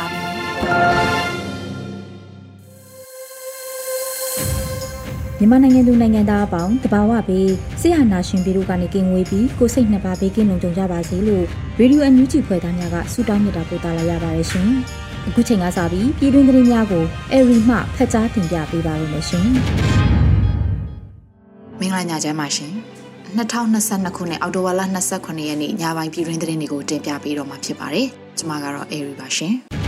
ါပြီ မြန်မာနိုင်ငံသူနိုင်ငံသားအပေါင်းတဘာဝဘေးဆရာနာရှင်ပြည်တို့ကနေကင်းဝေးပြီးကိုစိတ်နှစ်ပါးဘေးကင်းလုံခြုံကြပါစေလို့ရေဒီယိုအန်ယူဂျီဖွဲ့သားများကဆုတောင်းမြတ်တာပို့သလာရပါတယ်ရှင်။အခုချိန်ကစပြီးပြည်တွင်းသတင်းများကိုအရီမှဖတ်ကြားတင်ပြပေးပါရမရှင်။မင်္ဂလာညချမ်းပါရှင်။2022ခုနှစ်အောက်တိုဘာလ29ရက်နေ့ညပိုင်းပြည်တွင်းသတင်းတွေကိုတင်ပြပေးတော့မှာဖြစ်ပါတယ်။ကျွန်မကတော့အေရီပါရှင်။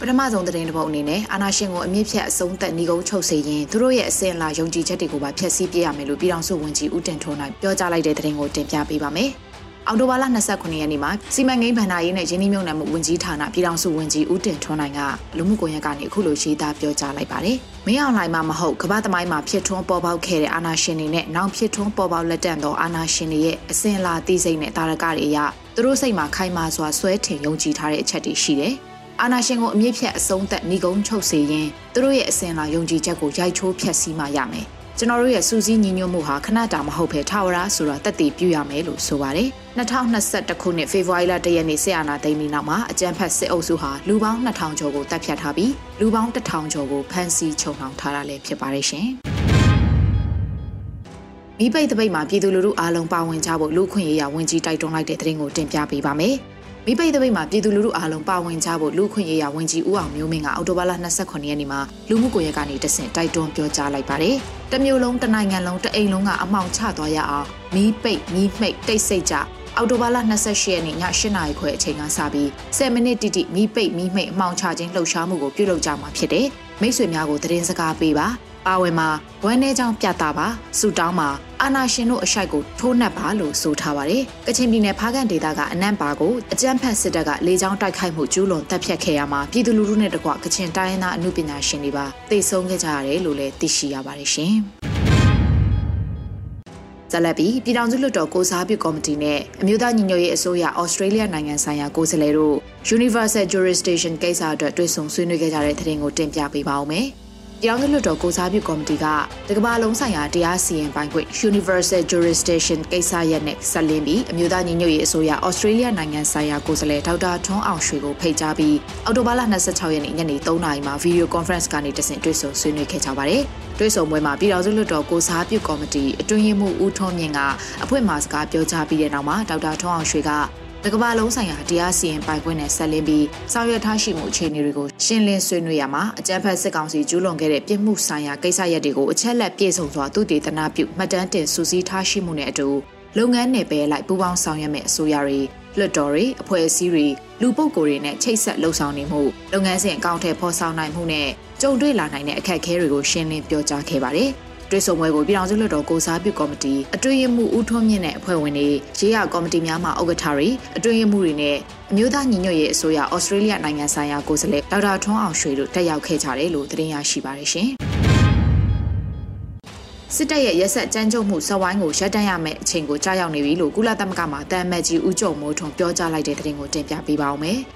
ပထမဆုံးသတင်းတစ်ပုဒ်အနေနဲ့အာနာရှင်ကိုအမြင့်ဖြတ်အဆုံးသက်ညီကုန်းချုပ်စေရင်သူတို့ရဲ့အစင်လာယုံကြည်ချက်တွေကိုပါဖျက်ဆီးပြရမယ်လို့ပြည်ထောင်စုဝန်ကြီးဦးတင်ထွန်းနိုင်ပြောကြားလိုက်တဲ့သတင်းကိုတင်ပြပေးပါမယ်။အောက်တိုဘာလ29ရက်နေ့မှာစီမံကိန်းဗန္ဒာရေးနဲ့ရင်းနှီးမြှုပ်နှံမှုဝန်ကြီးဌာနပြည်ထောင်စုဝန်ကြီးဦးတင်ထွန်းနိုင်ကလူမှုကွန်ရက်ကနေအခုလိုရေးသားပြောကြားလိုက်ပါတယ်။မင်းအောင်လှိုင်မှမဟုတ်ကမ္ဘာသမိုင်းမှာဖြစ်ထွန်းပေါ်ပေါက်ခဲ့တဲ့အာဏာရှင်တွေနဲ့နောက်ဖြစ်ထွန်းပေါ်ပေါက်လက်တန့်သောအာဏာရှင်တွေရဲ့အစင်လာသိစိတ်နဲ့တာရကတွေအရသူတို့စိတ်မှာခိုင်မာစွာဆွဲထင်ယုံကြည်ထားတဲ့အချက်တွေရှိတယ်။ အာနာရှင်ကိုအမြင့်ဖြတ်အဆုံးသက်ညီကုန်းချုပ်စေရင်သူတို့ရဲ့အစင်လာယုံကြည်ချက်ကိုရိုက်ချိုးဖျက်ဆီးမှရမယ်။ကျွန်တော်တို့ရဲ့စူးစီးညီညွတ်မှုဟာခဏတာမဟုတ်ဘဲထာဝရဆိုတာတက်တည်ပြုရမယ်လို့ဆိုပါတယ်။2021ခုနှစ်ဖေဖော်ဝါရီလ1ရက်နေ့ဆီယနာသိမ်းပြီးနောက်မှာအကြမ်းဖက်စစ်အုပ်စုဟာလူပေါင်း2000ကျော်ကိုတပ်ဖြတ်ထားပြီးလူပေါင်း1000ကျော်ကိုဖမ်းဆီးချုပ်နှောင်ထားတာလည်းဖြစ်ပါတယ်ရှင်။မိပိတ်တပိတ်မှာပြည်သူလူထုအားလုံးပါဝင်ကြဖို့လူခွင့်ရေးရဝန်ကြီးတိုက်တွန်းလိုက်တဲ့သတင်းကိုတင်ပြပေးပါမယ်။ မိပိတ်သပိတ်မှာပြည်သူလူထုအားလုံးပါဝင်ကြဖို့လူခွင့်ရေးရဝန်ကြီးဦးအောင်မျိုးမင်းကအော်တိုဘာလ29ရက်နေ့မှာလူမှုကွန်ရက်ကနေတဆင့်တိုက်တွန်းပြောကြားလိုက်ပါတယ်။တမျိုးလုံးတနိုင်ငံလုံးတအိမ်လုံးကအမောင်ချသွားရအောင်မိပိတ်မိမှိတ်တိတ်ဆိတ်ကြ အော်တိုဘာလ28ရက်နေ့ည8နာရီခွဲအချိန်ကစပြီး10မိနစ်တိတိမိပိတ်မိမှိတ်အမောင်ချခြင်းလှုပ်ရှားမှုကိုပြုလုပ်ကြမှာဖြစ်တယ်။မိတ်ဆွေများကိုသတင်းစကားပေးပါပါဝင်မှာဝမ်းနေကြောင်းပြတာပါဆူတောင်းမှာအာနာရှင်တို့အရှိုက်ကိုထိုးနှက်ပါလို့ဆိုထားပါတယ်။ကချင်ပြည်နယ်ဖားကန်ဒေသကအနံ့ပါကိုအကြမ်းဖက်စစ်တပ်ကလေကြောင်းတိုက်ခိုက်မှုကျူးလွန်တပ်ဖြတ်ခဲ့ရမှာပြည်သူလူထုနဲ့တကွကချင်တိုင်းရင်းသားအမှုပညာရှင်တွေပါတိတ်ဆုံးခဲ့ကြရတယ်လို့လည်းသိရှိရပါတယ်ရှင်။ ဇလပီပြည်ထောင်စုလွှတ်တော်ကိုစားပြုကော်မတီနဲ့အမျိုးသားညီညွတ်ရေးအစိုးရဩစတြေးလျနိုင်ငံဆိုင်ရာကိုယ်စားလှယ်တို့ Universal Jurisdiction ကိစ္စအတွက်တွေ့ဆုံဆွေးနွေးခဲ့ကြတဲ့သတင်းကိုတင်ပြပေးပါောင်းမယ်။ တရားဥပဒေလွှတ်တော်ကိုစားပြုကော်မတီကတကမ္ဘာလုံးဆိုင်ရာတရားစီရင်ပိုင်ခွင့် Universal Jurisdiction ကိစ္စရပ်နဲ့ဆက်လင်းပြီးအမျိုးသားညီညွတ်ရေးအစိုးရ Australia နိုင်ငံဆိုင်ရာကိုယ်စားလှယ်ဒေါက်တာထွန်းအောင်ရွှေကိုဖိတ်ကြားပြီးအောက်တိုဘာလ26ရက်နေ့ညနေ3:00နာရီမှာ video conference ကနေတဆင့်တွေ့ဆုံဆွေးနွေးခဲ့ကြပါတယ်။တွေ့ဆုံပွဲမှာပြည်တော်စုလွှတ်တော်ကိုစားပြုကော်မတီအတွင်းရေးမှူးဦးထွန်းမြင့်ကအဖွင့်မှာစကားပြောကြားပြီးတဲ့နောက်မှာဒေါက်တာထွန်းအောင်ရွှေက တကမ္ဘာလုံးဆိုင်ရာတရားစီရင်ပိုင်ခွင့်နဲ့ဆက်လင်းပြီးဆောင်ရွက်ထားရှိမှုအခြေအနေတွေကိုရှင်းလင်းဆွေးနွေးရမှာအကြမ်းဖက်စစ်ကောင်စီကျူးလွန်ခဲ့တဲ့ပြစ်မှုဆိုင်ရာကိစ္စရပ်တွေကိုအချက်လက်ပြည့်စုံစွာသူတည်တနာပြုမှတ်တမ်းတင်စူးစီးထားရှိမှုနဲ့အတူလုပ်ငန်းနယ်ပယ်လိုက်ပူးပေါင်းဆောင်ရွက်မယ့်အစိုးရတွေလွှတ်တော်တွေအဖွဲ့အစည်းတွေလူပုဂ္ဂိုလ်တွေနဲ့ချိတ်ဆက်လှုပ်ဆောင်နေမှုလုပ်ငန်းစဉ်အကောင့်ထဲဖော်ဆောင်နိုင်မှုနဲ့ကြုံတွေ့လာနိုင်တဲ့အခက်အခဲတွေကိုရှင်းလင်းပြောကြားခဲ့ပါတယ်။ တွေ့ဆုံပွဲကိုပြည်ထောင်စုလွှတ်တော်ကိုစားပြုကော်မတီအတွင်းရေးမှူးဦးထွန်းမြင့်နဲ့အဖွဲ့ဝင်တွေရေးရကော်မတီများမှဥက္ကဋ္ဌတွေအတွင်းရေးမှူးတွေနဲ့အမျိုးသားညီညွတ်ရေးအစိုးရဩစတြေးလျနိုင်ငံဆိုင်ရာကိုယ်စားလှယ်ဒေါက်တာထွန်းအောင်ရွှေတို့တက်ရောက်ခဲ့ကြတယ်လို့သတင်းရရှိပါတယ်ရှင်စစ်တပ်ရဲ့ရက်ဆက်ကြမ်းကြုတ်မှုစဝိုင်းကိုရပ်တန့်ရမယ့်အချိန်ကိုကြာရောက်နေပြီလို့ကုလသမဂ္ဂမှတန်မတ်ကြီးဦးကျော်မိုးထွန်းပြောကြားလိုက်တဲ့သတင်းကိုတင်ပြပေးပါောင်းမယ်။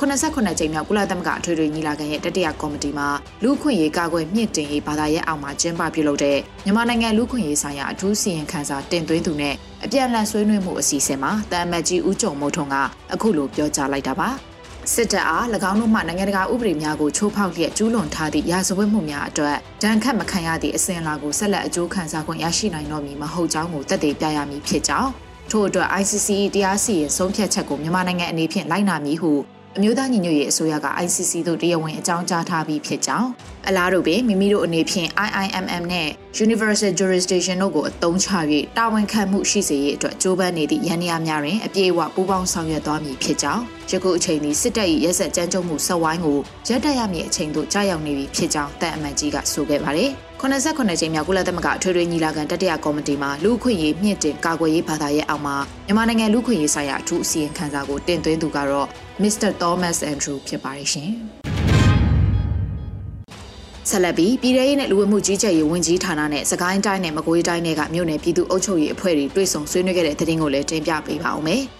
89ကြိမ်မြောက်ကုလသမဂ္ဂအထွေထွေညီလာခံရဲ့တတိယကော်မတီမှာလူခွင့်ရေးကာကွယ်မြင့်တင်ရေးဘာသာရပ်အောက်မှာကျင်းပပြုလုပ်တဲ့မြန်မာနိုင်ငံလူခွင့်ရေးဆိုင်ရာအထူးစီရင်ခန်းစာတင်သွင်းသူနဲ့အပြန်အလှန်ဆွေးနွေးမှုအစီအစဉ်မှာတန်မတ်ကြီးဦးကျော်မိုးထွန်းကအခုလိုပြောကြားလိုက်တာပါစစ်တပ်အား၎င်းတို့မှနိုင်ငံတကာဥပဒေများကိုချိုးဖောက်လျက်ကျူးလွန်ထားသည့်ရာဇဝတ်မှုများအတွက်ဒဏ်ခတ်မခံရသည့်အစဉ်အလာကိုဆက်လက်အကျိုးခံစားခွင့်ရရှိနိုင်တော့မည်မဟုတ်ကြောင်းကိုသက်သေပြရမည်ဖြစ်ကြောင်းထို့အတွက် ICC တရားစီရင်ဆုံးဖြတ်ချက်ကိုမြန်မာနိုင်ငံအနေဖြင့်လိုက်နာမည်ဟု အမျိုးသားညီညွတ်ရေးအစိုးရက ICC သို့တရားဝင်အကြောင်းကြားထားပြီးဖြစ်ကြောင်းအလားတူပင်မိမိတို့အနေဖြင့် IIMM နဲ့ Universal Jurisdiction တို့ကိုအသုံးချ၍တာဝန်ခံမှုရှိစေရေးအတွက်ကြိုးပမ်းနေသည့်ရန်ရာများတွင်အပြည့်အဝပူးပေါင်းဆောင်ရွက်သွားမည်ဖြစ်ကြောင်းယခုအချိန်သည်စစ်တပ်၏ရဲစက်ကြမ်းကြုတ်မှုဆက်ဝိုင်းကိုရပ်တန့်ရမည့်အချိန်သို့ကြာရောက်နေပြီဖြစ်ကြောင်းတန်အမတ်ကြီးကဆိုခဲ့ပါတယ်။89ကြိမ်မြောက်ကုလသမဂ္ဂအထွေထွေညီလာခံတတိယကော်မတီမှလူ့အခွင့်အရေးမြင့်တင်ကာကွယ်ရေးဘာသာရဲ့အောက်မှာမြန်မာနိုင်ငံလူ့အခွင့်အရေးဆိုင်ရာအထူးအစည်းအဝေးခန်းစာကိုတင်သွင်းသူကတော့ Mr. Thomas Andrew ဖြစ်ပါတယ်ရှင်။ဆက်လက်ပြီးပြည်ထရေးနဲ့လူဝင်မှုကြီးကြပ်ရေးဝန်ကြီးဌာနနဲ့စကိုင်းတိုင်းနဲ့မကွေးတိုင်းတွေကမြို့နယ်ပြည်သူ့အုပ်ချုပ်ရေးအဖွဲ့တွေတွေ့ဆုံဆွေးနွေးခဲ့တဲ့သတင်းကိုလည်းတင်ပြပေးပါဦးမယ်။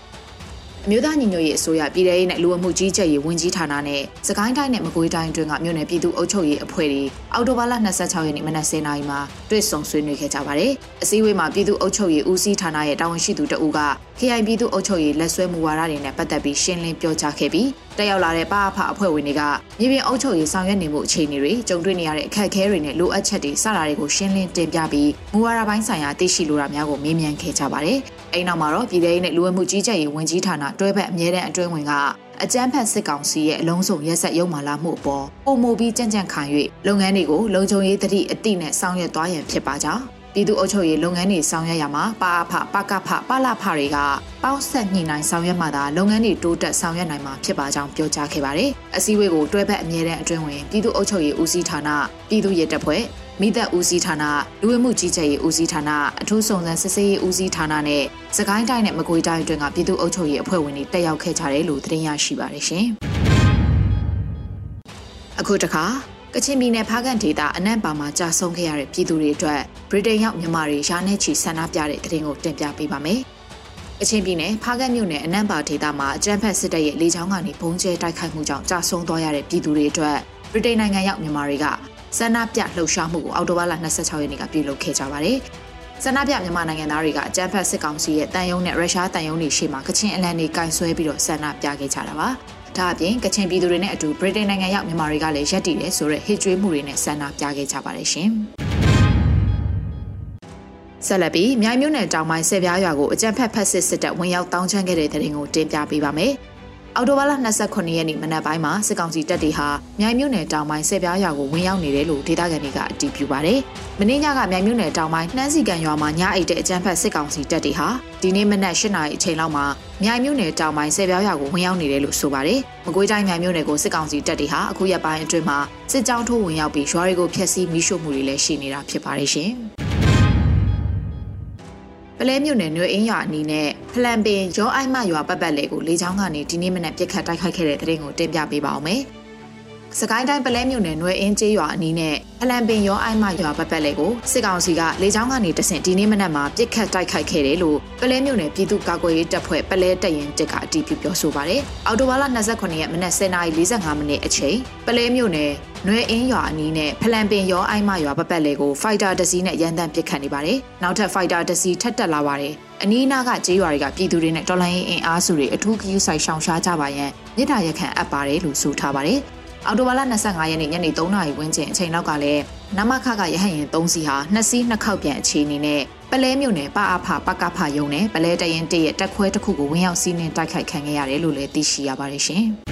အမျိုးသားညီညွတ်ရေးအစိုးရပြည်ထရေးနဲ့လူဝမှုကြီးကြပ်ရေးဝန်ကြီးဌာနနဲ့စကိုင်းတိုင်းနဲ့မကွေးတိုင်းတွင်ကမြို့နယ်ပြည်သူ့အုပ်ချုပ်ရေးအဖွဲ့တွေအော်တိုဘာလ26ရက်နေ့မနက်10:00နာရီမှာတွေ့ဆုံဆွေးနွေးခဲ့ကြပါတယ်။အစည်းအဝေးမှာပြည်သူ့အုပ်ချုပ်ရေးဦးစီးဌာနရဲ့တာဝန်ရှိသူတဦးက KI ပြည်သူ့အုပ်ချုပ်ရေးလက်ဆွဲမူဝါဒတွေနဲ့ပတ်သက်ပြီးရှင်းလင်းပြောကြားခဲ့ပြီးတက်ရောက်လာတဲ့ပါအဖအဖွဲ့ဝင်တွေကမြေပြင်အုပ်ချုပ်ရေးဆောင်ရွက်နေမှုအခြေအနေတွေကြုံတွေ့နေရတဲ့အခက်အခဲတွေနဲ့လိုအပ်ချက်တွေစတာတွေကိုရှင်းလင်းတင်ပြပြီးမူဝါဒပိုင်းဆိုင်ရာသိရှိလိုတာများကိုမေးမြန်းခဲ့ကြပါတယ်။ အဲဒီနောက်မှာတော့ပြည်ထောင်စုနဲ့လူဝဲမှုကြီးကြပ်ရေးဝန်ကြီးဌာနတွဲဘက်အမြဲတမ်းအတွင်းဝင်ကအကြမ်းဖက်စစ်ကောင်စီရဲ့အလုံးစုံရက်ဆက်ရုံမာလာမှုအပေါ်ပုံမူပြီးကြံ့ကြံ့ခံ၍လုပ်ငန်းတွေကိုလုံခြုံရေးသတိအတိနဲ့ဆောင်ရွက်သွားရန်ဖြစ်ပါကြောင်း ပြည်သူ့အုပ်ချုပ်ရေးလုပ်ငန်းတွေဆောင်ရွက်ရမှာပါအဖပကဖပလဖတွေကပေါင်းဆက်ညှိနှိုင်းဆောင်ရွက်မှသာလုပ်ငန်းတွေတိုးတက်ဆောင်ရွက်နိုင်မှာဖြစ်ပါကြောင်းပြောကြားခဲ့ပါတယ်။အစည်းအဝေးကိုတွဲဘက်အမြဲတမ်းအတွင်းဝင်ပြည်သူ့အုပ်ချုပ်ရေးဦးစီးဌာနပြည်သူ့ရဲတပ်ဖွဲ့မိသက်ဦးစီးဌာနလူဝင်မှုကြီးကြပ်ရေးဦးစီးဌာနအထူးစုံစမ်းစစ်ဆေးရေးဦးစီးဌာနနဲ့စကိုင်းတိုင်းနဲ့မကွေးတိုင်းအတွင်းကပြည်သူ့အုပ်ချုပ်ရေးအဖွဲ့ဝင်တွေတက်ရောက်ခဲ့ကြတယ်လို့သတင်းရရှိပါတယ်ရှင်။အခုတခါ ကချင်ပြည်နယ်ဖားကန်ဒေသအနံ့ပါမှာကြာဆုံးခဲ့ရတဲ့ပြည်သူတွေအတွက်ဗြိတိန်ရောက်မြန်မာတွေရာနဲ့ချီဆန္ဒပြတဲ့တဲ့တင်ကိုတင်ပြပေးပါမယ်။ကချင်ပြည်နယ်ဖားကန်မြို့နယ်အနံ့ပါဒေသမှာအကြမ်းဖက်စစ်တပ်ရဲ့လေကြောင်းကနေဘုံကျဲတိုက်ခိုက်မှုကြောင့်ကြာဆုံးသွားရတဲ့ပြည်သူတွေအတွက်ဗြိတိန်နိုင်ငံရောက်မြန်မာတွေကဆန္ဒပြလှုပ်ရှားမှုကိုအော်တိုဘာလ26ရက်နေ့ကပြုလုပ်ခဲ့ကြပါတယ်။ဆန္ဒပြမြန်မာနိုင်ငံသားတွေကအကြမ်းဖက်စစ်ကောင်စီရဲ့တန်ယုံနဲ့ရုရှားတန်ယုံတွေရှေ့မှာကချင်အလံတွေကင်ဆွဲပြီးတော့ဆန္ဒပြခဲ့ကြတာပါ။ ဒါအပြင်ကချင်ပြည်သူတွေနဲ့အတူဗြိတိန်နိုင်ငံရောက်မြန်မာတွေကလည်းရက်တည်တယ်ဆိုတဲ့ဟစ်ကြွေးမှုတွေနဲ့ဆန္ဒပြခဲ့ကြပါတယ်ရှင်။ဆက်လက်ပြီးမြိုင်မြို့နယ်တောင်ပိုင်းဆယ်ပြားရွာကိုအကြံဖက်ဖက်စစ်စစ်တပ်ဝင်ရောက်တောင်းချမ်းခဲ့တဲ့တဲ့ရင်ကိုတင်ပြပေးပါမယ်။ အော်တိုဘာလ29ရက်နေ့မနက်ပိုင်းမှာစစ်ကောင်စီတပ်တွေဟာမြိုင်မြို့နယ်တောင်ပိုင်းဆယ်ပြားရွာကိုဝင်ရောက်နေတယ်လို့ဒေသခံတွေကအတည်ပြုပါတယ်။မင်းညကမြိုင်မြို့နယ်တောင်ပိုင်းနှမ်းစီကန်ရွာမှာညအိတ်တဲ့အကြမ်းဖက်စစ်ကောင်စီတပ်တွေဟာဒီနေ့မနက်၈နာရီအချိန်လောက်မှာမြိုင်မြို့နယ်တောင်ပိုင်းဆယ်ပြောင်းရွာကိုဝင်ရောက်နေတယ်လို့ဆိုပါတယ်။မကွေးတိုင်းမြိုင်မြို့နယ်ကိုစစ်ကောင်စီတပ်တွေဟာအခုရက်ပိုင်းအတွင်းမှာစစ်ကြောင်းထိုးဝင်ရောက်ပြီးရွာတွေကိုဖျက်ဆီးမိရှို့မှုတွေလည်းရှိနေတာဖြစ်ပါတယ်ရှင်။ ပလဲမြို့နယ်နွေအင်းရွာအနီးနဲ့ဖလန်ပင်ရောအိုက်မရွာပတ်ပတ်လေကိုလေချောင်းကနေဒီနေ့မနက်ပြစ်ခတ်တိုက်ခိုက်ခဲ့တဲ့တဲ့ရင်ကိုတင်ပြပေးပါောင်းမယ်။ စကိုင်းတိုင်းပလဲမြို့နယ်နွယ်အင်းကျေးရွာအနီးနဲ့အလံပင်ရောအိုင်မရွာပတ်ပတ်လေကိုစစ်ကောင်စီကလေကြောင်းကနေတဆင့်ဒီနေ့မနက်မှာပြစ်ခတ်တိုက်ခိုက်ခဲ့တယ်လို့ပလဲမြို့နယ်ပြည်သူ့ကာကွယ်ရေးတပ်ဖွဲ့ပလဲတပ်ရင်တပ်ကအတည်ပြုပြောဆိုပါတယ်။အော်တိုဘာလ29ရက်မနက်10:45မိနစ်အချိန်ပလဲမြို့နယ်နွယ်အင်းရွာအနီးနဲ့ဖလန်ပင်ရောအိုင်မရွာပတ်ပတ်လေကိုဖိုက်တာတစီးနဲ့ရန်တမ်းပစ်ခတ်နေပါတယ်။နောက်ထပ်ဖိုက်တာတစီးထပ်တက်လာပါတယ်။အနီးအနားကကျေးရွာတွေကပြည်သူတွေနဲ့တော်လိုင်းအင်အားစုတွေအထူးဂရုစိုက်ရှောင်ရှားကြပါရန်မြစ်တာရက်ခံအပ်ပါတယ်လို့ဆိုထားပါတယ်။ အော်တိုဘာလ25ရက်နေ့ညနေ3နာရီဝန်းကျင်အချိန်လောက်ကလည်းနမခကရဟတ်ရင်3စီးဟာနှစ်စီးနှစ်ခေါက်ပြန်အခြေအနေနဲ့ပလဲမြို့နယ်ပအဖပကဖယုံနဲ့ပလဲတရင်တရဲ့တက်ခွဲတစ်ခုကိုဝင်ရောက်စီးနှင်တိုက်ခိုက်ခံခဲ့ရတယ်လို့လည်းသိရှိရပါတယ်ရှင်။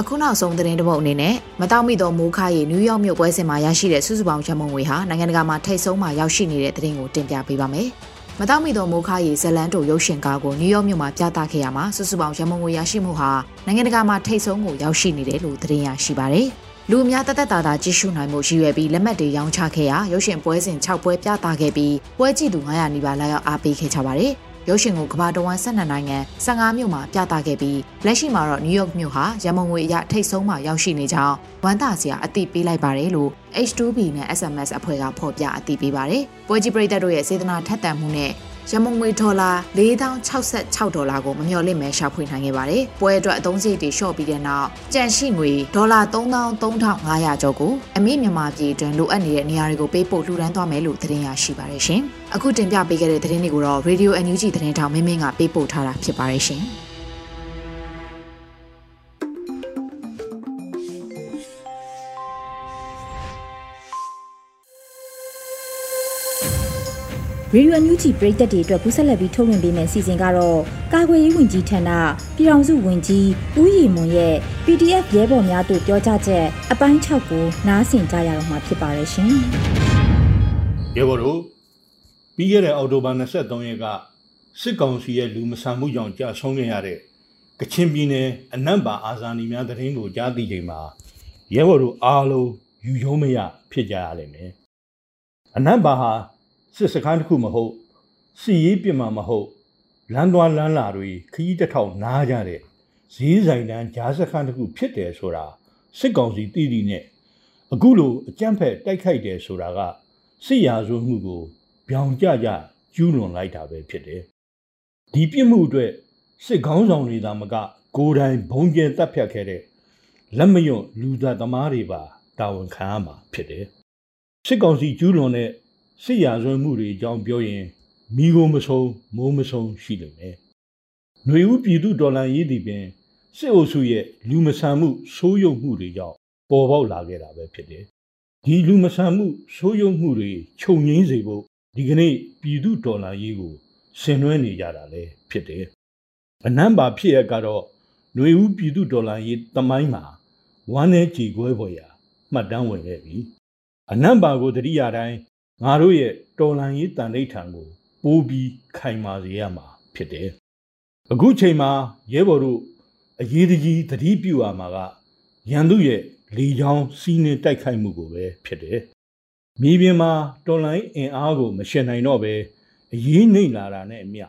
အခုနောက်ဆုံးသတင်းတစ်ပုဒ်အနေနဲ့မတောက်မိသောမိုးခါရီနယူးယောက်မြို့ပွဲစဉ်မှာရရှိတဲ့စုစုပေါင်းရမုံငွေဟာနိုင်ငံတကာမှာထိတ်ဆုံးမှာရောက်ရှိနေတဲ့သတင်းကိုတင်ပြပေးပါမယ်။ မတောက်မီသောမိုးခါရီဇလန်တိုရုပ်ရှင်ကားကိုနယူးယောက်မြို့မှာပြသခဲ့ရမှာစုစုပေါင်းရမုံငွေရရှိမှုဟာနိုင်ငံတကာမှာထိတ်ဆုံးကိုရောက်ရှိနေတယ်လို့သတင်းရရှိပါတယ်။လူအများတသက်တာတာကြည့်ရှုနိုင်မှုရည်ရွယ်ပြီးလက်မှတ်တွေရောင်းချခဲ့ရာရုပ်ရှင်ပွဲစဉ်6ပွဲပြသခဲ့ပြီးပွဲကြည့်သူ900နီးပါးလာရောက်အားပေးခဲ့ကြပါတယ်။ ရုပ်ရှင်ကိုကမ္ဘာတဝန်း12နိုင်ငံ15မြို့မှာပြသခဲ့ပြီးလက်ရှိမှာတော့နယူးယောက်မြို့ဟာရမုံငွေအရထိတ်ဆုံးမှာရောက်ရှိနေကြောင်းဝမ်းသာစရာအသိပေးလိုက်ပါတယ်လို့ H2B နဲ့ SMS အဖွဲ့ကဖော်ပြအသိပေးပါတယ်။ပွဲကြီးပရိသတ်တို့ရဲ့စေတနာထက်သန်မှုနဲ့ ရမုံငွေဒေါ်လာ4066ဒေါ်လာကိုမမျှော်လင့်မဲရှာဖွေနိုင်ခဲ့ပါတယ်။ပွဲအတွက်အသုံးစရိတ်တွေလျှော့ပြီးတဲ့နောက်ကြန့်ရှိငွေဒေါ်လာ33,500ကျော်ကိုအမိမြန်မာပြည်တွင်လိုအပ်နေတဲ့နေရာတွေကိုပေးပို့လှူဒန်းသွားမယ်လို့သတင်းရရှိပါတယ်ရှင်။အခုတင်ပြပေးခဲ့တဲ့သတင်းတွေကိုတော့ Radio NUG သတင်းထောင်မင်းမင်းကပေးပို့ထားတာဖြစ်ပါတယ်ရှင်။ ရေဒီယိုအန်ယူဂျီပရိသတ်တွေအတွက်ကူးဆက်လက်ပြီးထုတ်လွှင့်ပေးမယ့်စီစဉ်ကတော့ကာကွယ်ရေးဝန်ကြီးဌာနပြည်ထောင်စုဝန်ကြီးဦးရီမွန်ရဲ့ PDF ရဲဘော်များတို့ပြောကြားချက်အပိုင်း6ကိုနားဆင်ကြရတော့မှာဖြစ်ပါတယ်ရှင်။ရဲဘော်တို့ပြီးခဲ့တဲ့အောက်တိုဘာ23ရက်ကစစ်ကောင်စီရဲ့လူမဆန်မှုကြောင့်ကြာဆုံးခဲ့ရတဲ့ကချင်ပြည်နယ်အနံ့ပါအာဇာနည်များတရင်ကိုကြားသိချိန်မှာရဲဘော်တို့အားလုံးယူယုံမရဖြစ်ကြရလိမ့်မယ်။အနံ့ပါဟာ စစ်စခန်းတစ်ခုမဟုတ်စီရေးပြစ်မှာမဟုတ်လမ်းသွားလမ်းလာတွေခကြီးတစ်ထောင်နားကြတဲ့ဈေးဆိုင်တန်းဂျားစခန်းတစ်ခုဖြစ်တယ်ဆိုတာစစ်ကောင်စီတည်တည်နဲ့အခုလိုအကြမ်းဖက်တိုက်ခိုက်တယ်ဆိုတာကစစ်ရာဇဝမှုကိုပြောင်ကြကြကျူးလွန်လိုက်တာပဲဖြစ်တယ်။ဒီပြစ်မှုအတွက်စစ်ကောင်းဆောင်တွေသာမက ကိုယ်တိုင်ဘုံကျဲတပ်ဖြတ်ခဲ့တဲ့လက်မယွန့်လူသားသမားတွေပါတာဝန်ခံရမှာဖြစ်တယ်။စစ်ကောင်စီကျူးလွန်တဲ့ စစ်ရာဇဝမှုတွေအကြောင်းပြောရင်မိကိုမဆုံးမိုးမဆုံးရှိလိမ့်မယ်။ຫນွေဦးပြည်သူဒေါ်လာရေးသည်ပင်စစ်အုပ်စုရဲ့လူမဆန်မှုဆိုးရုံမှုတွေကြောင့်ပေါ်ပေါက်လာခဲ့တာပဲဖြစ်တယ်။ဒီလူမဆန်မှုဆိုးရုံမှုတွေခြုံငင်းစေဖို့ဒီကနေ့ပြည်သူဒေါ်လာရေးကိုဆင်နွှဲနေကြတာလည်းဖြစ်တယ်။အနံပါဖြစ်ရကတော့ຫນွေဦးပြည်သူဒေါ်လာရေးတမိုင်းမှာဝမ်းနဲ့ကြေကွဲပေါ်ရာမှတ်တမ်းဝင်ခဲ့ပြီ။အနံပါကိုတတိယတိုင်း ငါတို့ရဲ့တော်လန်ရေးတန်ဋိဌာန်ကိုပိုးပြီးခိုင်မာစေရမှာဖြစ်တယ်။အခုချိန်မှာရဲဘော်တို့အရေးတကြီးသတိပြုရမှာကရန်သူရဲ့လေချောင်းစီးနှင်းတိုက်ခိုက်မှုကိုပဲဖြစ်တယ်။မြေပြင်မှာတော်လိုင်းအင်အားကိုမရှင်နိုင်တော့ပဲအရေးနှိမ့်လာတာနဲ့အမျှ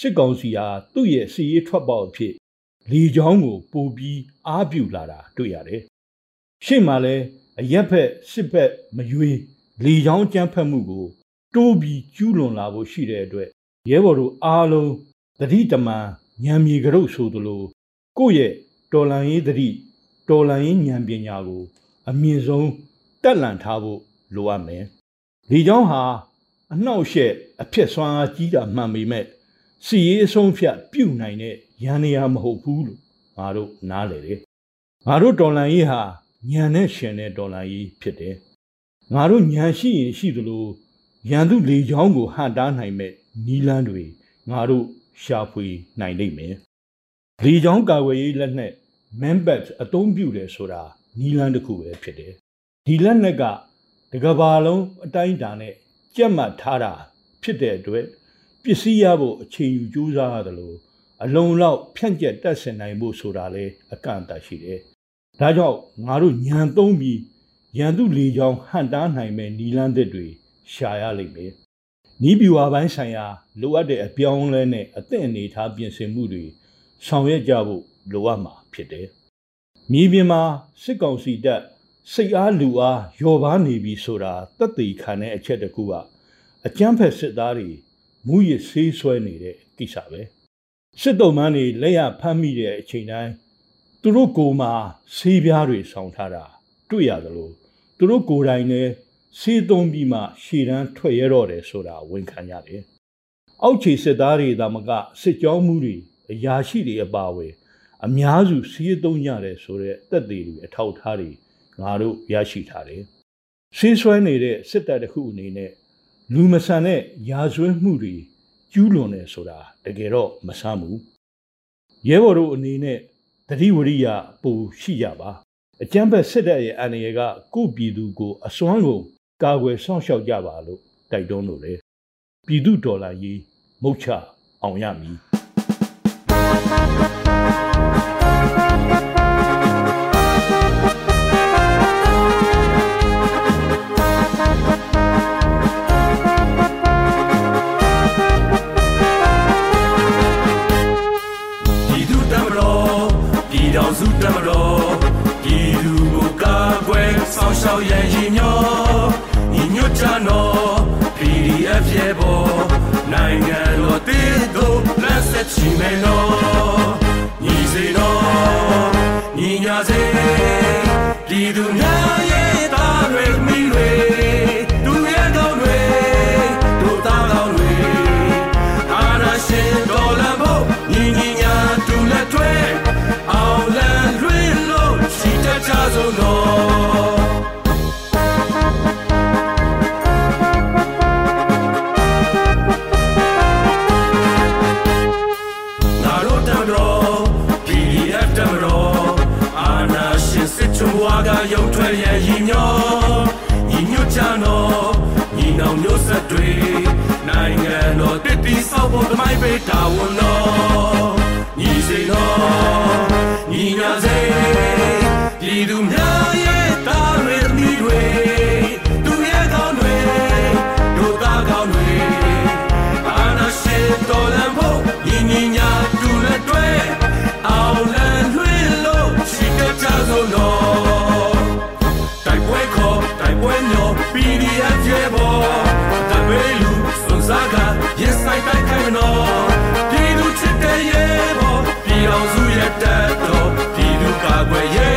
စစ်ကောင်စီဟာသူ့ရဲ့စီရေးထွက်ပေါက်အဖြစ်လေချောင်းကိုပိုပြီးအားပြုလာတာတွေ့ရတယ်။ရှေ့မှာလဲအရက်ဖက်စစ်ဖက်မရွေး လေချောင်းကြမ်းဖက်မှုကိုတိုးပြီးကျူးလွန်လာဖို့ရှိတဲ့အတွက်ရဲဘော်တို့အားလုံးတတိတမန်ညံမြေကြုတ်ဆိုသလိုကိုယ့်ရဲ့တော်လန်ရေးတတိတော်လန်ရေးဉာဏ်ပညာကို အမြင့်ဆုံးတက်လန့်ထားဖို့လိုအပ်မယ်။ဒီကြောင့်ဟာအနှောက်အယှက်အဖြစ်ဆွမ်းအားကြီးတာမှန်ပေမဲ့စီရေးအဆုံးဖြတ်ပြုတ်နိုင်တဲ့ရန်နေရာမဟုတ်ဘူးလို့ငါတို့နားလေတယ်။ငါတို့တော်လန်ရေးဟာညံနဲ့ရှင်တဲ့တော်လန်ရေးဖြစ်တယ်။ ငါတို့ညံရှိရင်ရှိသလိုရန်သူလေချောင်းကိုဟန်တားနိုင်မဲ့နီလန်းတွေငါတို့ရှာဖွေနိုင်လိမ့်မယ်။လေချောင်းကာကွယ်ရေးလက်နက် Manbat အသုံးပြုတယ်ဆိုတာနီလန်းတစ်ခုပဲဖြစ်တယ်။ဒီလက်နက်ကတကဘာလုံးအတိုင်းအတာနဲ့ကြက်မှတ်ထားတာဖြစ်တဲ့အတွက်ပစ္စည်းရဖို့အချိန်ယူကြိုးစားရတယ်လို့အလုံးလောက်ဖြန့်ကျက်တက်ဆင်နိုင်ဖို့ဆိုတာလေအကန့်အသတ်ရှိတယ်။ဒါကြောင့်ငါတို့ညံသုံးပြီး ရန်သူလေချောင်းဟန်တားနိုင်မဲ့နီလန်းသစ်တွေရှာရလိမ့်မယ်။နီးပြူဝါပိုင်းဆိုင်ရာလိုအပ်တဲ့အပြောင်းလဲနဲ့အသင့်အနေထားပြင်ဆင်မှုတွေဆောင်ရွက်ကြဖို့လိုအပ်မှာဖြစ်တယ်။မြေပြင်မှာစစ်ကောင်စီတပ်စိတ်အားလူအားယော်ပါနေပြီဆိုတာတက်သေးခံတဲ့အချက်တကူကအကြမ်းဖက်စစ်သားတွေမူရဆေးဆွဲနေတဲ့ကိစ္စပဲစစ်တုံးမန်းတွေလက်ရဖမ်းမိတဲ့အချိန်တိုင်းသူတို့ကိုယ်မှာဆေးပြားတွေဆောင်ထားတာတွေ့ရသလို သူတို့ကိုယ်တိုင်လည်းဆေးသုံးပြီးမှရှည်တန်းထွက်ရတော့တယ်ဆိုတာဝန်ခံရတယ်။အောက်ခြေစစ်သားတွေဒါမကစစ်ကြောမှုတွေအရာရှိတွေအပါအဝင်အများစုဆေးသုံးရတယ်ဆိုတဲ့တက်သေးတွေအထောက်ထားတွေငါတို့ရရှိထားတယ်။ဆေးဆွဲနေတဲ့စစ်တပ်တစ်ခုအနေနဲ့လူမဆန်တဲ့ရာဇဝတ်မှုတွေကျူးလွန်တယ်ဆိုတာတကယ်တော့မဆမ်းဘူး။ရဲဘော်တို့အနေနဲ့တတိဝရိယပူရှိကြပါ အကျံဘက်စစ်တပ်ရဲ့အန္တရာယ်ကကိုပြည်သူကိုအစွမ်းကုန်ကာကွယ်စောင့်ရှောက်ကြပါလို့တိုက်တွန်းလို့လေပြည်သူဒေါ်လာရေးမုတ်ချအောင်ရမည် ပြန်ရည်ညောညီညွတ်ကြတော့ညီနောင်မျိုးဆက်တွေနိုင်ငံတော်တည်တည်ဆောက်ဖို့တမိုင်းပေးတာဝန်တော် သူကာ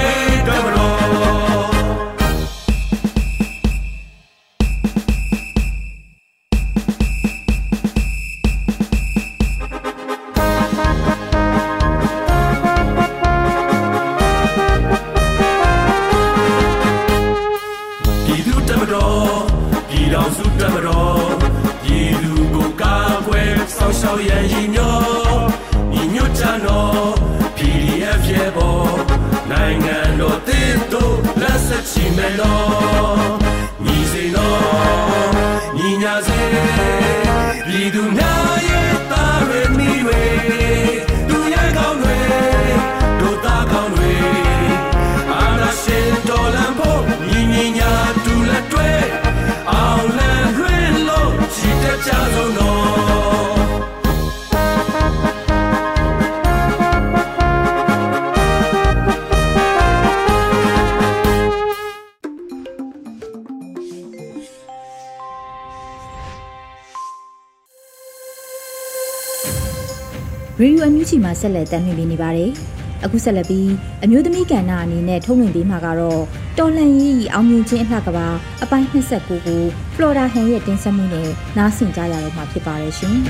ရေဒီယိုအန်ယူဂျီမှာဆက်လက်တင်ပြနေပါတယ်။အခုဆက်လက်ပြီးအမျိုးသမီးကဏ္ဍအနေနဲ့ထုတ်လွှင့်ပေးမှာကတော့တော်လန်ရေးဤအောင်မြင်ခြင်းအလှကပါအပိုင်း29ကိုဖလော်ဒါဟန်ရဲ့တင်ဆက်မှုနဲ့နားဆင်ကြရတော့မှာဖြစ်ပါတယ်ရှင်။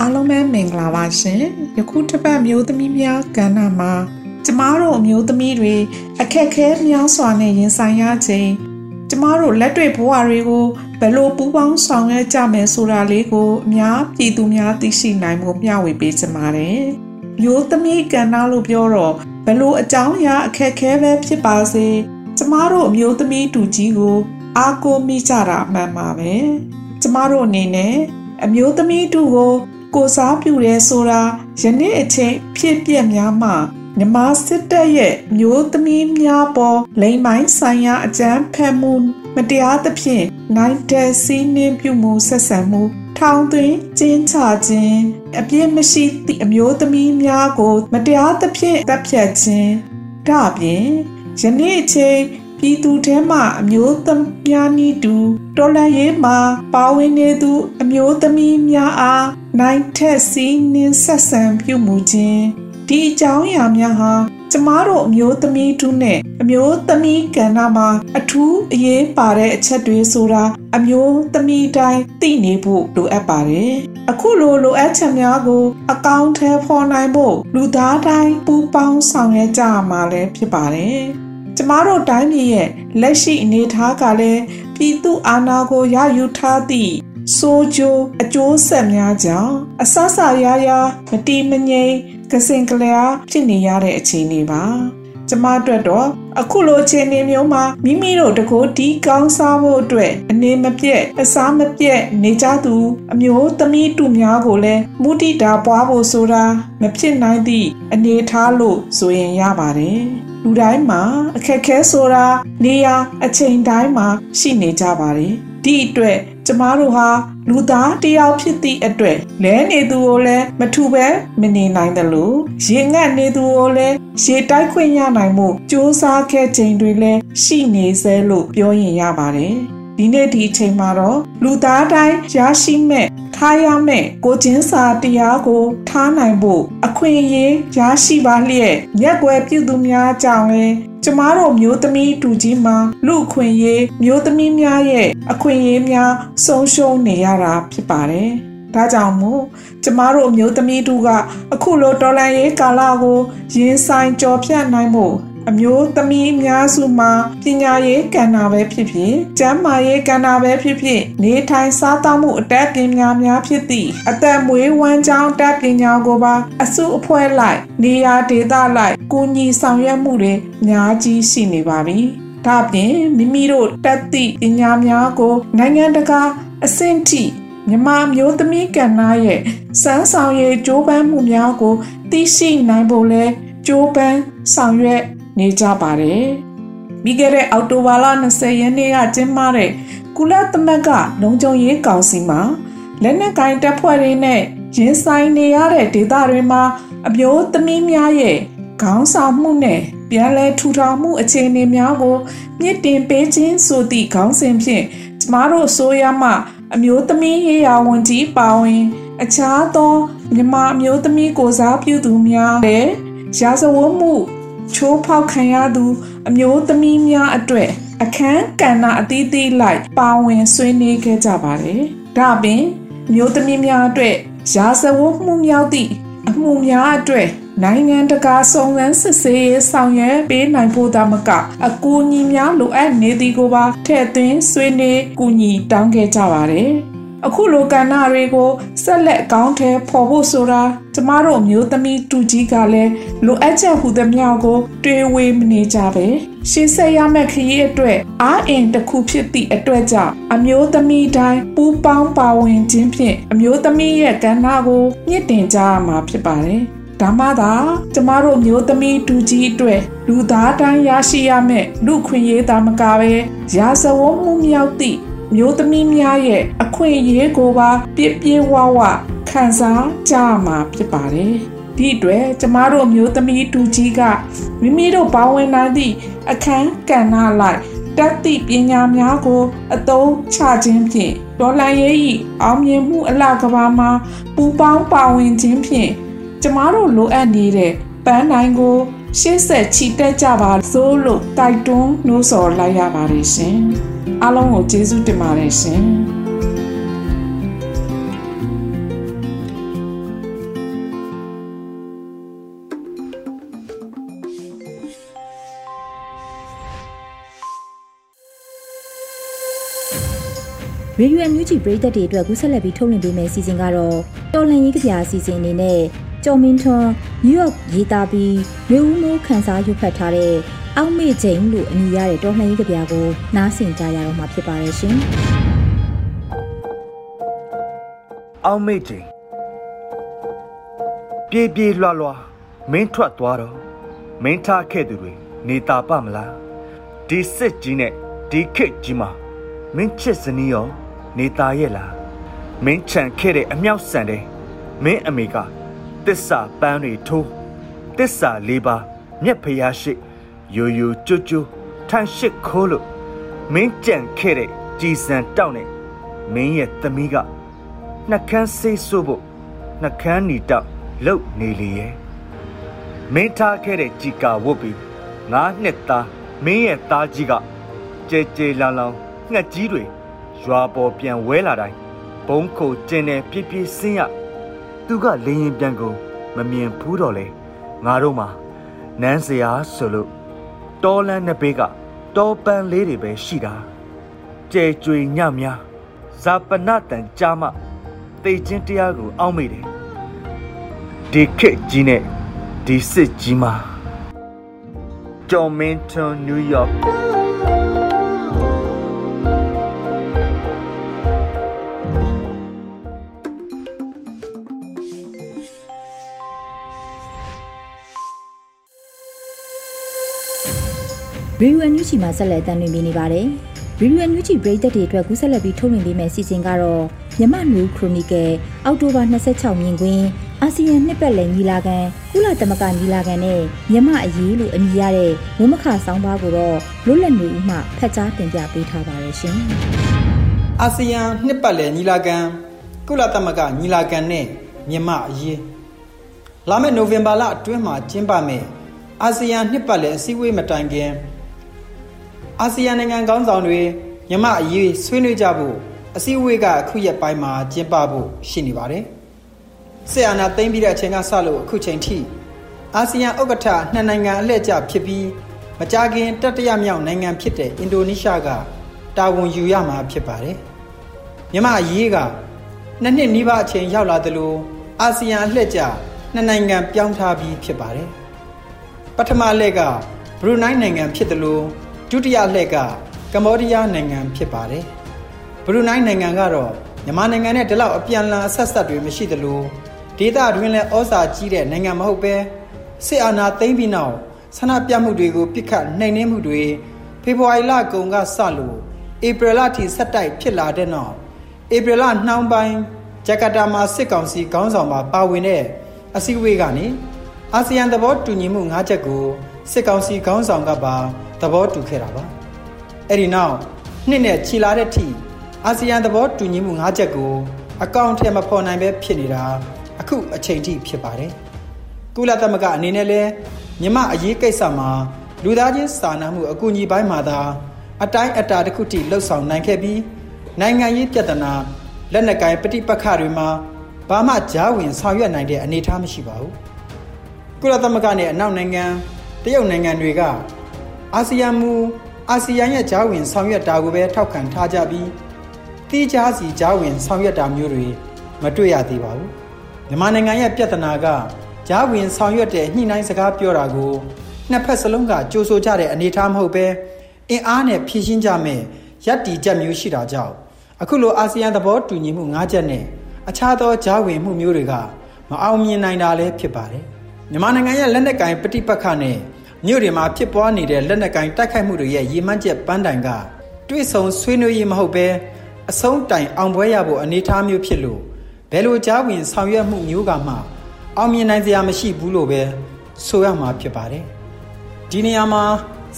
အားလုံးပဲမင်္ဂလာပါရှင်ယခုတစ်ပတ်မျိုးသမီးများကဏ္ဍမှာကျမတို့အမျိုးသမီးတွေအခက်အခဲများစွာနဲ့ရင်ဆိုင်ရချိန် ကျမတို့လက်တွေ့ဘဝတွေကိုဘယ်လိုပူးပေါင်းဆောင်ရွက်ကြမယ်ဆိုတာလေးကိုအများပြည်သူများသိရှိနိုင်မှုမျှဝေပေးချင်ပါတယ်မျိုးသမီးကဏ္ဍလို့ပြောတော့ဘယ်လိုအကြောင်းအရာအခက်အခဲပဲဖြစ်ပါစေကျမတို့အမျိုးသမီးတူကြီးကိုအားကိုးမိကြတာအမှန်ပါပဲကျမတို့အနေနဲ့အမျိုးသမီးတူကိုကိုစားပြုရဲဆိုတာယနေ့အချိန်ဖြစ်ပျက်များမှ မြမစစ်တပ်ရဲ့မျိုးသမီးများပေါ်လိမ်မိုင်းဆိုင်ရာအကြမ်းဖက်မှုမတရားသဖြင့်နိုင်တဲ့စီးနှင်းပြုမှုဆက်ဆံမှုထောင်သွင်းကျင်းချခြင်းအပြစ်မရှိသည့်အမျိုးသမီးများကို မတရားသဖြင့်တပ်ဖြတ်ခြင်းဒါအပြင်ယနေ့အချိန်ပြည်သူထဲမှအမျိုးသမီးများနီးတူတော်လန်ရေးမှာပါဝင်နေသူ အမျိုးသမီးများအားနိုင်ထက်စီးနှင်းဆက်ဆံပြုမှုခြင်း ဒီအကြောင်းအရာများဟာကျမတို့အမျိုးသမီးတူနဲ့အမျိုးသမီးကဏ္ဍမှာအထူးအရေးပါတဲ့အချက်တွေဆိုတာအမျိုးသမီးတိုင်းသိနေဖို့လိုအပ်ပါတယ်။အခုလိုလိုအပ်ချက်များကို အကောင့်ထဲဖော်နိုင်ဖို့လူသားတိုင်းပူးပေါင်းဆောင်ရွက်ကြရမှာလည်းဖြစ်ပါတယ်။ကျမတို့တိုင်းပြည်ရဲ့လက်ရှိအနေအထားကလည်းပြည်သူအာဏာကိုရယူထားသည့် ဆိုးကျိုးအကျိုးဆက်များကြောင့်အဆဆရရမတီမငိမ်ကစင်ကလျာဖြစ်နေရတဲ့အခြေအနေပါကျမအတွက်တော့အခုလိုအခြေအနေမျိုးမှာမိမိတို့တကိုယ်ဒီကောင်းစားဖို့အတွက်အနေမပြတ်အစားမပြတ်နေကြသူ အမျိုးသမီးတူများကိုလည်းမုတိတာပွားဖို့ဆိုတာမဖြစ်နိုင်သည့်အနေထားလို့ဆိုရင်ရပါတယ်လူတိုင်းမှာအခက်ခဲဆိုတာနေရာအချိန်တိုင်းမှာရှိနေကြပါတယ် ဒီအတွက်ကျမတို့ဟာလူသားတယောက်ဖြစ်သည့်အတွက်လဲနေသူကိုလည်းမထူပဲမနေနိုင်တယ်လို့ရေငတ်နေသူကိုလည်းရေတိုက်ခွင့်ရနိုင်မှုစ조사ခဲ့ခြင်းတွေလည်းရှိနေစေလို့ပြောရင်ရပါတယ်ဒီနေ့ဒီအချိန်မှာတော့လူသားတိုင်းရရှိမဲ့ထားရမယ့်ကိုချင်းစာတရားကိုထားနိုင်ဖို့အခွင့်အရေးရရှိပါလျက်ရက်ွယ်ပြုသူများကြောင့်လည်း ကျမတို့မျိုးသမီးတူကြီးမှာလူအခွင့်အရေးမျိုးသမီးများရဲ့အခွင့်အရေးများဆုံးရှုံးနေရတာဖြစ်ပါတယ်။ဒါကြောင့်မို့ကျမတို့မျိုးသမီးတူကအခုလိုတော်လန်ရေးကာလကိုရင်ဆိုင်ကြော်ဖြတ်နိုင်ဖို့ အမျိုးသမီးအများစုမှာပညာရေးကဏ္ဍပဲဖြစ်ဖြစ်ကျန်းမာရေးကဏ္ဍပဲဖြစ်ဖြစ်နေထိုင်စားသောက်မှုအတတ်ပညာများဖြစ်သည့်အသက်မွေးဝမ်းကြောင်းတတ်ပညာကိုပါအစုအဖွဲ့လိုက်နေရာဒေသလိုက်ကူညီဆောင်ရွက်မှုတွေအများကြီးရှိနေပါပြီ။ဒါ့ပြင်မိမိတို့တက်သည့်ပညာများကို နိုင်ငံတကာအဆင့်ထိမြမမျိုးသမီးကဏ္ဍရဲ့စမ်းဆောင်ရည်ကြိုးပမ်းမှုများကိုသိရှိနိုင်ဖို့လဲကြိုးပမ်းဆောင်ရွက် နေကြပါတယ်။ပြီးခဲ့တဲ့အောက်တိုဘာလ20ရက်နေ့ကကျင်းပတဲ့ကုလသမဂ္ဂလုံခြုံရေးကောင်စီမှာလက်နက်ကင်တပ်ဖွဲ့တွေနဲ့ရင်ဆိုင်နေရတဲ့ဒေသတွေမှာအမျိုးသမီးများရဲ့ခေါင်းဆောင်မှုနဲ့ပြန်လည်ထူထောင်မှုအခြေအနေများကိုမြင့်တင်ပေးခြင်းဆိုသည့်ခေါင်းစဉ်ဖြင့်ကျမတို့ဆိုရမှအမျိုးသမီးရေးရာဝန်ကြီးပါဝင် အခြားသောမြမအမျိုးသမီးကိုစားပြုသူများလည်းရာဇဝတ်မှု ချိုးဖောက်ခံရသူ အမျိုးသမီးများအတွက်အခန်းကဏ္ဍအသီးသီးလိုက်ပါဝင်ဆွေးနွေးခဲ့ကြပါတယ်။ဒါ့အပြင်မျိုးသမီးများအတွက်ရာဇဝတ်မှုမြောက်သည့်အမှုများအတွက်နိုင်ငံတကာစုံစမ်းစစ်ဆေးရေးဆောင်ရွက်ပေးနိုင်ဖို့သာမကအကူအညီများလိုအပ်နေသည်ကိုပါထည့်သွင်းဆွေးနွေးကူညီတောင်းခဲ့ကြပါတယ်။ အခုလိုကဏ္ဍတွေကိုဆက်လက်ကောင်းထဲပေါ်ဖို့ဆိုတာကျမတို့မျိုးသမီးတူကြီးကလည်းလိုအပ်ချက်ဟူသမျှကို တွေးဝေးမနေကြပဲရှေ့ဆက်ရမယ့်ခရီးအတွက်အားအင်တစ်ခုဖြစ်သည့်အတွက်ကြောင့်အမျိုးသမီးတိုင်းပူးပေါင်းပါဝင်ခြင်းဖြင့်အမျိုးသမီးရဲ့ကဏ္ဍကိုမြင့်တင်ကြရမှာဖြစ်ပါတယ်ဒါမှသာကျမတို့မျိုးသမီးတူကြီးအတွက်လူသားတိုင်းရရှိရမယ့်လူခွင့်ရေးတာမကပဲရာဇဝတ်မှုမြောက်သည့် မျိုးသမီးများရဲ့အခွင့်အရေးကိုပါပြည့်ပြည့်ဝဝခံစားကြရမှာဖြစ်ပါတယ်။ဒီအတွက်ကျမတို့မျိုးသမီးတူကြီးကမိမိတို့ပါဝင်နိုင်သည့်အခန်းကဏ္ဍလိုက်တက်သည့်ပညာများကို အသုံးချခြင်းဖြင့်ဒေါ်လာရေး၏အောင်မြင်မှုအလှကဘာမှာပူပေါင်းပါဝင်ခြင်းဖြင့်ကျမတို့လိုအပ်နေတဲ့ပန်းနိုင်ကိုရှေ့ဆက်ချီတက်ကြပါစို့လို့တိုက်တွန်းနှိုးဆော်လိုက်ရပါတယ်ရှင်။ အားလုံးကိုကျေးဇူးတင်ပါတယ်ရှင်။ Radio NUG ပရိသတ်တွေအတွက်ကူးဆက်လက်ပြီးထုတ်လွှင့်ပေးမယ့်အစီအစဉ်ကတော့တော်လန်ရေးကြပြအစီအစဉ်အနေနဲ့ ကျော်မင်းထွန်းနယူးယောက်ရေးသားပြီးမျိုးဦးမိုးခန်းစားရွတ်ဖတ်ထားတဲ့အောက်မေ့ချိန်လို့အမည်ရတဲ့တော်လှန်ရေးကြပြကိုနားဆင်ကြရတော့မှာဖြစ်ပါရဲ့ရှင်။အောက်မေ့ချိန်ပြေးပြေးလွှားလွှားမင်းထွက်သွားတော့မင်းထားခဲ့သူတွေနေတာပမလားဒီစစ်ကြီးနဲ့ဒီခစ်ကြီးမှာမင်းချစ်စနီးရောနေတာရဲ့လားမင်းချန်ခဲ့တဲ့အမြောက်ဆန်တဲ့မင်းအမေက တစ္ဆာပန်းတွေထိုးတစ္ဆာလေးပါမြက်ဖျားရှိယိုယိုကျွတ်ကျွတ်ထန့်ရှိခိုးလို့မင်းကြံခဲ့တဲ့ကြည်စံတောက်နဲ့မင်းရဲ့သမီးကနှကန်းဆေးဆိုးဖို့နှကန်းနီတောက်လှုပ်နေလေရဲ့မင်းထားခဲ့တဲ့ကြီကာဝတ်ပြီးငါးနှစ်သားမင်းရဲ့သားကြီးကကြဲကြဲလောင်လောင်ငှက်ကြီးတွေရွာပေါ်ပြန်ဝဲလာတိုင်းဘုံခုကျင်းနေပြပြစင်းရ သူကလေရင်ပြန်ကုန်မမြင်ဘူးတော့လေငါတို့မှာနန်းစရာဆိုလို့တောလန်းနှစ်ဘေးကတောပန်းလေးတွေပဲရှိတာကြဲကြွေညများဇာပနတန်ကြားမှတေချင်းတရားကိုအောက်မိတယ်ဒီခက်ကြီးနဲ့ဒီစစ်ကြီးမှာကျော်မင်းထွန်းနယူးယောက် ရေဒီယိုအန်ယူဂျီမှာဆက်လက်တင်ပြနေပါတယ်။ရေဒီယိုအန်ယူဂျီပရိသတ်တွေအတွက်ကူးဆက်လက်ပြီးထုတ်လွှင့်ပေးမယ့်စီစဉ်ကတော့မြမနူးခရိုနီကယ်အောက်တိုဘာ26မြင်ကွင်းအာဆီယံနှစ်ပတ်လည်ညီလာခံကုလသမဂ္ဂညီလာခံနဲ့မြမအရေးလို့အမည်ရတဲ့ဝမခဆောင်းပါးကိုတော့လွတ်လပ်နေဦးမှဖတ်ကြားတင်ပြပေးထားပါတယ်ရှင်။အာဆီယံနှစ်ပတ်လည်ညီလာခံကုလသမဂ္ဂညီလာခံနဲ့မြမအရေးလာမယ့်နိုဝင်ဘာလအတွင်းမှာကျင်းပမယ်အာဆီယံနှစ်ပတ်လည်အစည်းအဝေးမတိုင်ခင် အာဆီယံနိုင်ငံခေါင်းဆောင်တွေမြမအရေးဆွေးနွေးကြဖို့အစည်းအဝေးကအခုရက်ပိုင်းမှာကျင်းပဖို့ရှိနေပါတယ်။ဆီယနာသိမ့်ပြီးတဲ့အချိန်ကစလို့အခုချိန်ထိအာဆီယံဥက္ကဋ္ဌနှစ်နိုင်ငံအလှည့်ကျဖြစ်ပြီးမကြာခင်တတိယမြောက်နိုင်ငံဖြစ်တဲ့အင်ဒိုနီးရှားကတာဝန်ယူရမှာဖြစ်ပါတယ်။မြမအရေးကနှစ်နှစ်နီးပါးအချိန်ရောက်လာသလိုအာဆီယံအလှည့်ကျနှစ်နိုင်ငံပြောင်းထားပြီးဖြစ်ပါတယ်။ပထမလက်ကဘရူနိုင်းနိုင်ငံဖြစ်တယ်လို့ ဒဒုတိယလှည့်ကကမ္ဘောဒီးယားနိုင်ငံဖြစ်ပါတယ်ဘရူနိုင်းနိုင်ငံကတော့မြန်မာနိုင်ငံနဲ့ဒီလောက်အပြန်အလှန်အဆက်ဆက်တွေမရှိသလိုဒေသတွင်းလည်းဩဇာကြီးတဲ့နိုင်ငံမဟုတ်ပဲစစ်အာဏာသိမ်းပြီးနောက်ဆန္ဒပြမှုတွေကိုပြစ်ခတ်နှိမ်နင်းမှုတွေဖေဖော်ဝါရီလကုန်ကစလို့ဧပြီလထိဆက်တိုက်ဖြစ်လာတဲ့နောက်ဧပြီလနှောင်းပိုင်းဂျကာတာမှာစစ်ကောင်စီခေါင်းဆောင်မှာပါဝင်တဲ့အစည်းအဝေးကနေအာဆီယံသဘောတူညီမှု၅ချက်ကိုစစ်ကောင်စီခေါင်းဆောင်ကပါ သဘောတူခဲ့တာပါအဲ့ဒီနောက်နှစ်နဲ့ချီလာတဲ့ထိအာဆီယံသဘောတူညီမှု၅ချက်ကို အကောင့်ထဲမဖော်နိုင်ပဲဖြစ်နေတာအခုအချိန်ထိဖြစ်ပါတယ်ကုလသမဂ္ဂအနေနဲ့လည်းမြမအရေးကိစ္စမှာလူသားချင်းစာနာမှုအကူအညီပိုင်းမှာသာအတိုင်းအတာတစ်ခုထိလှုပ်ဆောင်နိုင်ခဲ့ပြီးနိုင်ငံရေးပြဿနာလက်နက်ကိုင်ပဋိပက္ခတွေမှာဘာမှကြားဝင်ဆောင်ရွက်နိုင်တဲ့အနေအထားမရှိပါဘူးကုလသမဂ္ဂနဲ့အနောက်နိုင်ငံတရုတ်နိုင်ငံတွေက အာဆီယံမူအာဆီယံရဲ့ကြားဝင်ဆောင်ရွက်တာကိုပဲထောက်ခံထားကြပြီးတိကျစီကြားဝင်ဆောင်ရွက်တာမျိုးတွေမတွေ့ရသေးပါဘူးမြန်မာနိုင်ငံရဲ့ပြဿနာကကြားဝင်ဆောင်ရွက်တဲ့ညှိနှိုင်းစကားပြောတာကိုနှစ်ဖက်စလုံးကကြိုးဆိုကြတဲ့အနေအထားမဟုတ်ပဲအင်အားနဲ့ဖြည့်ရှင်းကြမယ်ရပ်တီချက်မျိုးရှိတာကြောင့်အခုလိုအာဆီယံသဘောတူညီမှု၅ချက်နဲ့အခြားသောကြားဝင်မှုမျိုးတွေကမအောင်မြင်နိုင်တာလည်းဖြစ်ပါတယ်မြန်မာနိုင်ငံရဲ့လက်နက်ကင်ပဋိပက္ခနဲ့ မြို့တွေမှာဖြစ်ပွားနေတဲ့လက်နက်ကိုင်တိုက်ခိုက်မှုတွေရဲ့ရည်မှန်းချက်ပန်းတိုင်ကတွေ့ဆုံဆွေးနွေးရေးမဟုတ်ဘဲအဆုံးတိုင်အောင်ပွဲရဖို့အနေထားမျိုးဖြစ်လို့ဘယ်လိုကြားဝင်ဆောင်ရွက်မှုမျိုးကမှအောင်မြင်နိုင်စရာမရှိဘူးလို့ပဲဆိုရမှာဖြစ်ပါတယ်။ဒီနေရာမှာ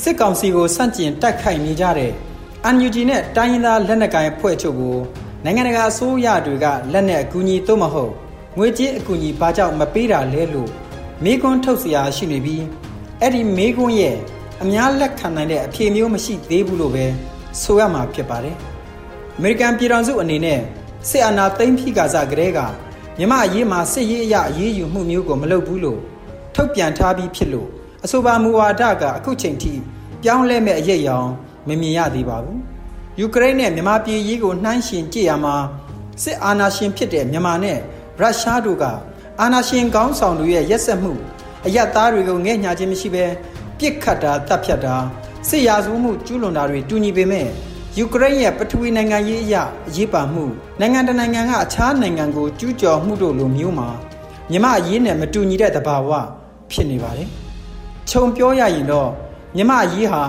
စစ်ကောင်စီကိုစန့်ကျင်တိုက်ခိုက်နေကြတဲ့ UNG နဲ့တိုင်းရင်းသားလက်နက်ကိုင်အဖွဲ့ချုပ်ကိုနိုင်ငံတကာအစိုးရတွေကလက်နက်အကူအညီသို့မဟုတ်ငွေကြေးအကူအညီဘာကြောင့်မပေးတာလဲလို့မေးခွန်းထုတ်စရာရှိနေပြီး အဲ့ဒီမေးခွန်းရဲ့အများလက်ခံနိုင်တဲ့အဖြေမျိုးမရှိသေးဘူးလို့ပဲဆိုရမှာဖြစ်ပါတယ်။အမေရိကန်ပြည်ထောင်စုအနေနဲ့စစ်အာဏာသိမ်းပြီးကစားကလေးကမြမအရေးမှာစစ်ရေးအရာအရေးယူမှုမျိုးကိုမလုပ်ဘူးလို့ထုတ်ပြန်ထားပြီးဖြစ်လို့အဆိုပါမူဝါဒကအခုချိန်ထိပြောင်းလဲမဲ့အရေးအယောင်မမြင်ရသေးပါဘူး။ယူကရိန်းနဲ့မြန်မာပြည်ရေးကိုနှိုင်းယှဉ်ကြည့်ရမှာစစ်အာဏာရှင်ဖြစ်တဲ့မြန်မာနဲ့ရုရှားတို့ကအာဏာရှင်ကောင်းဆောင်တွေရဲ့ရက်စက်မှု အယက်သားတွေကိုငဲ့ညာခြင်းမရှိဘဲပြစ်ခတ်တာတပ်ဖြတ်တာစစ်ရာဇဝမှုကျူးလွန်တာတွေတူညီပေမဲ့ယူကရိန်းရဲ့ပထဝီနိုင်ငံရေးအရအရေးပါမှုနိုင်ငံတနိုင်ငံကအခြားနိုင်ငံကိုကျူးကျော်မှုတို့လိုမျိုးမှာမြမအရေးနဲ့မတူညီတဲ့တဘာဝဖြစ်နေပါတယ်။ခြုံပြောရရင်တော့မြမအရေးဟာ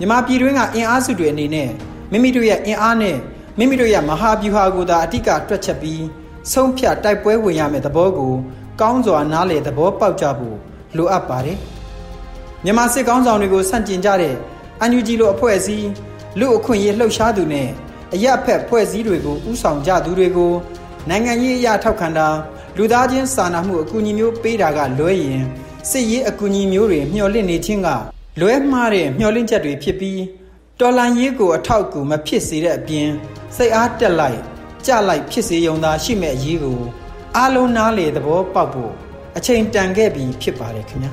မြမပြည်တွင်းကအင်အားစုတွေအနေနဲ့မိမိတို့ရဲ့အင်အားနဲ့မိမိတို့ရဲ့မဟာဗျူဟာကိုသာအတိအကတွက်ချက်ပြီးဆုံးဖြတ်တိုက်ပွဲဝင်ရမယ့်သဘောကို ကောင်းစွာနားလေသဘောပေါက်ကြဖို့လိုအပ်ပါတယ်မြန်မာစစ်ကောင်းဆောင်တွေကိုဆန့်ကျင်ကြတဲ့အန်ယူဂျီလိုအဖွဲ့အစည်းလူအခွင့်အရေးလှုပ်ရှားသူနဲ့အရက်ဖက်ဖွဲ့စည်းတွေကိုဥဆောင်ကြသူတွေကိုနိုင်ငံရေးအရာထောက်ခံတာလူသားချင်းစာနာမှုအကူအညီမျိုးပေးတာကလွဲရင်စစ်ရေးအကူအညီမျိုးတွေမျှော်လင့်နေခြင်းကလွဲမှားတဲ့မျှော်လင့်ချက်တွေဖြစ်ပြီးတော်လန်ရေးကိုအထောက်အကူမဖြစ်စေတဲ့အပြင်စိတ်အားတက်လိုက်ကြလိုက်ဖြစ်စေုံသာရှိမဲ့အရေးကို အားလုံးနားလေသဘောပေါက်ဖို့အချိန်တန်ခဲ့ပြီဖြစ်ပါတယ်ခင်ဗျာ